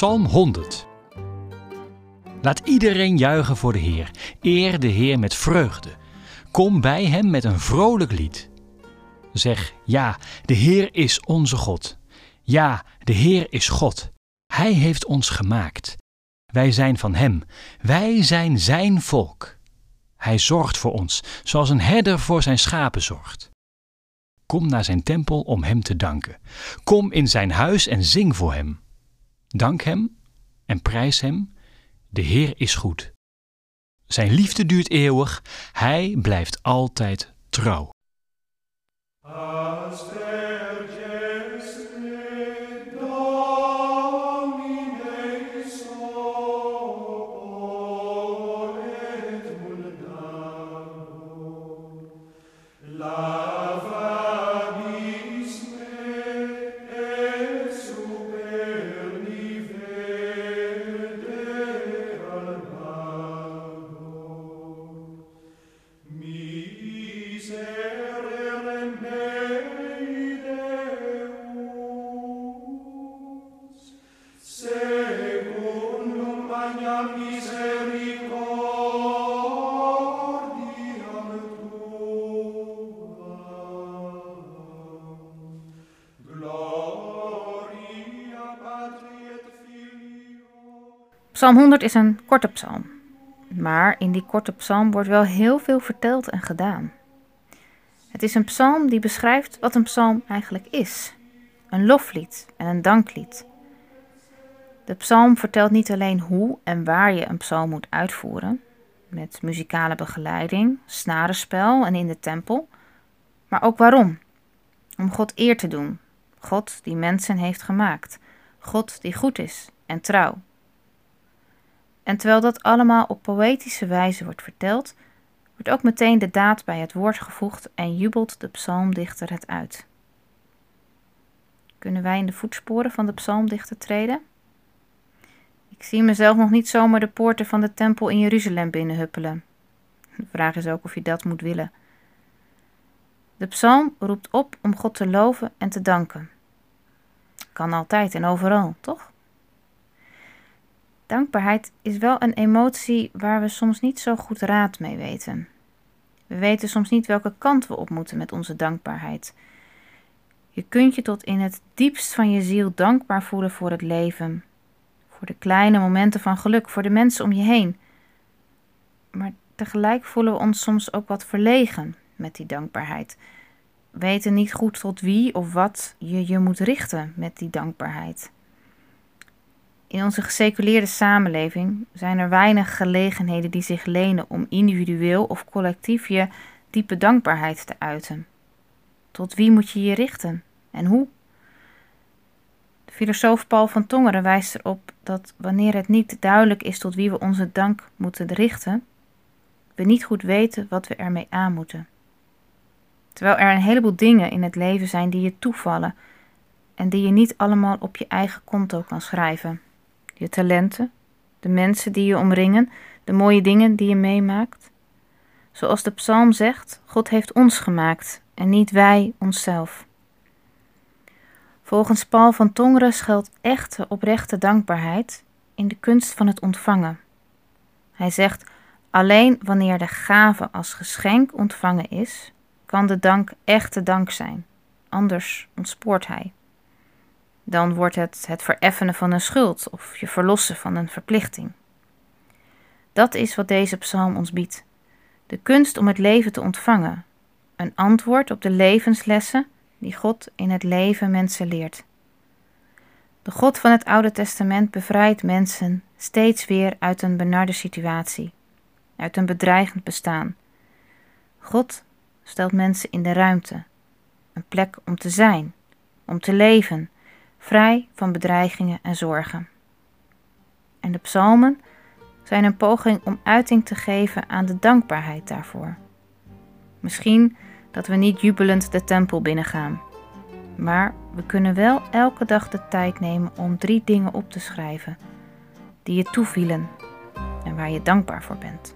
Psalm 100. Laat iedereen juichen voor de Heer. Eer de Heer met vreugde. Kom bij hem met een vrolijk lied. Zeg, ja, de Heer is onze God. Ja, de Heer is God. Hij heeft ons gemaakt. Wij zijn van Hem. Wij zijn Zijn volk. Hij zorgt voor ons, zoals een herder voor zijn schapen zorgt. Kom naar zijn tempel om Hem te danken. Kom in zijn huis en zing voor Hem. Dank Hem en prijs Hem. De Heer is goed. Zijn liefde duurt eeuwig. Hij blijft altijd trouw. Psalm 100 is een korte psalm. Maar in die korte psalm wordt wel heel veel verteld en gedaan. Het is een psalm die beschrijft wat een psalm eigenlijk is: een loflied en een danklied. De psalm vertelt niet alleen hoe en waar je een psalm moet uitvoeren, met muzikale begeleiding, snarenspel en in de tempel, maar ook waarom. Om God eer te doen, God die mensen heeft gemaakt, God die goed is en trouw. En terwijl dat allemaal op poëtische wijze wordt verteld, wordt ook meteen de daad bij het woord gevoegd en jubelt de psalmdichter het uit. Kunnen wij in de voetsporen van de psalmdichter treden? Ik zie mezelf nog niet zomaar de poorten van de tempel in Jeruzalem binnenhuppelen. De vraag is ook of je dat moet willen. De psalm roept op om God te loven en te danken. Kan altijd en overal, toch? Dankbaarheid is wel een emotie waar we soms niet zo goed raad mee weten. We weten soms niet welke kant we op moeten met onze dankbaarheid. Je kunt je tot in het diepst van je ziel dankbaar voelen voor het leven, voor de kleine momenten van geluk, voor de mensen om je heen. Maar tegelijk voelen we ons soms ook wat verlegen met die dankbaarheid. We weten niet goed tot wie of wat je je moet richten met die dankbaarheid. In onze geseculeerde samenleving zijn er weinig gelegenheden die zich lenen om individueel of collectief je diepe dankbaarheid te uiten. Tot wie moet je je richten en hoe? De filosoof Paul van Tongeren wijst erop dat wanneer het niet duidelijk is tot wie we onze dank moeten richten, we niet goed weten wat we ermee aan moeten. Terwijl er een heleboel dingen in het leven zijn die je toevallen en die je niet allemaal op je eigen konto kan schrijven je talenten, de mensen die je omringen, de mooie dingen die je meemaakt. Zoals de psalm zegt, God heeft ons gemaakt en niet wij onszelf. Volgens Paul van Tongeren schuilt echte oprechte dankbaarheid in de kunst van het ontvangen. Hij zegt, alleen wanneer de gave als geschenk ontvangen is, kan de dank echte dank zijn, anders ontspoort hij dan wordt het het vereffenen van een schuld of je verlossen van een verplichting. Dat is wat deze psalm ons biedt: de kunst om het leven te ontvangen, een antwoord op de levenslessen die God in het leven mensen leert. De God van het Oude Testament bevrijdt mensen steeds weer uit een benarde situatie, uit een bedreigend bestaan. God stelt mensen in de ruimte, een plek om te zijn, om te leven vrij van bedreigingen en zorgen. En de psalmen zijn een poging om uiting te geven aan de dankbaarheid daarvoor. Misschien dat we niet jubelend de tempel binnengaan, maar we kunnen wel elke dag de tijd nemen om drie dingen op te schrijven die je toevielen en waar je dankbaar voor bent.